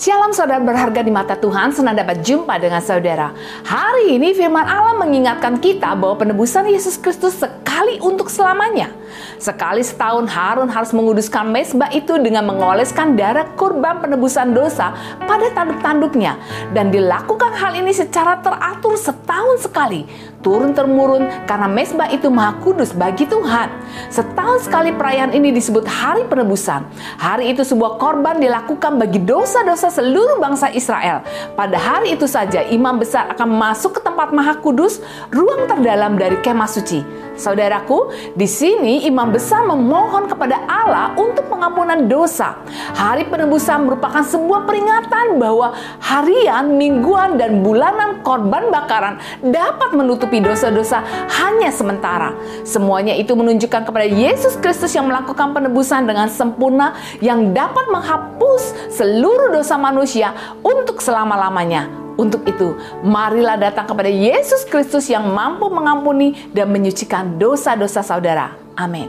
Shalom saudara berharga di mata Tuhan, senang dapat jumpa dengan saudara. Hari ini firman Allah mengingatkan kita bahwa penebusan Yesus Kristus sekali untuk selamanya. Sekali setahun Harun harus menguduskan mesbah itu dengan mengoleskan darah kurban penebusan dosa pada tanduk-tanduknya. Dan dilakukan hal ini secara teratur setahun sekali turun temurun karena mesbah itu maha kudus bagi Tuhan. Setahun sekali perayaan ini disebut hari penebusan. Hari itu sebuah korban dilakukan bagi dosa-dosa seluruh bangsa Israel. Pada hari itu saja imam besar akan masuk ke tempat maha kudus, ruang terdalam dari kemah suci. Saudaraku, di sini imam besar memohon kepada Allah untuk pengampunan dosa. Hari penebusan merupakan sebuah peringatan bahwa harian, mingguan, dan bulanan korban bakaran dapat menutup menutupi dosa-dosa hanya sementara. Semuanya itu menunjukkan kepada Yesus Kristus yang melakukan penebusan dengan sempurna yang dapat menghapus seluruh dosa manusia untuk selama-lamanya. Untuk itu, marilah datang kepada Yesus Kristus yang mampu mengampuni dan menyucikan dosa-dosa saudara. Amin.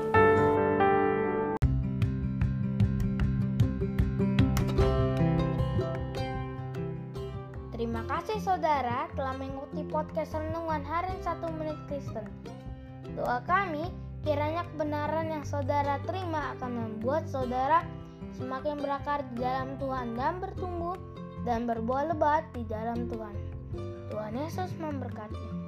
Terima kasih saudara telah mengikuti podcast Renungan Harian 1 Menit Kristen. Doa kami kiranya kebenaran yang saudara terima akan membuat saudara semakin berakar di dalam Tuhan dan bertumbuh dan berbuah lebat di dalam Tuhan. Tuhan Yesus memberkati.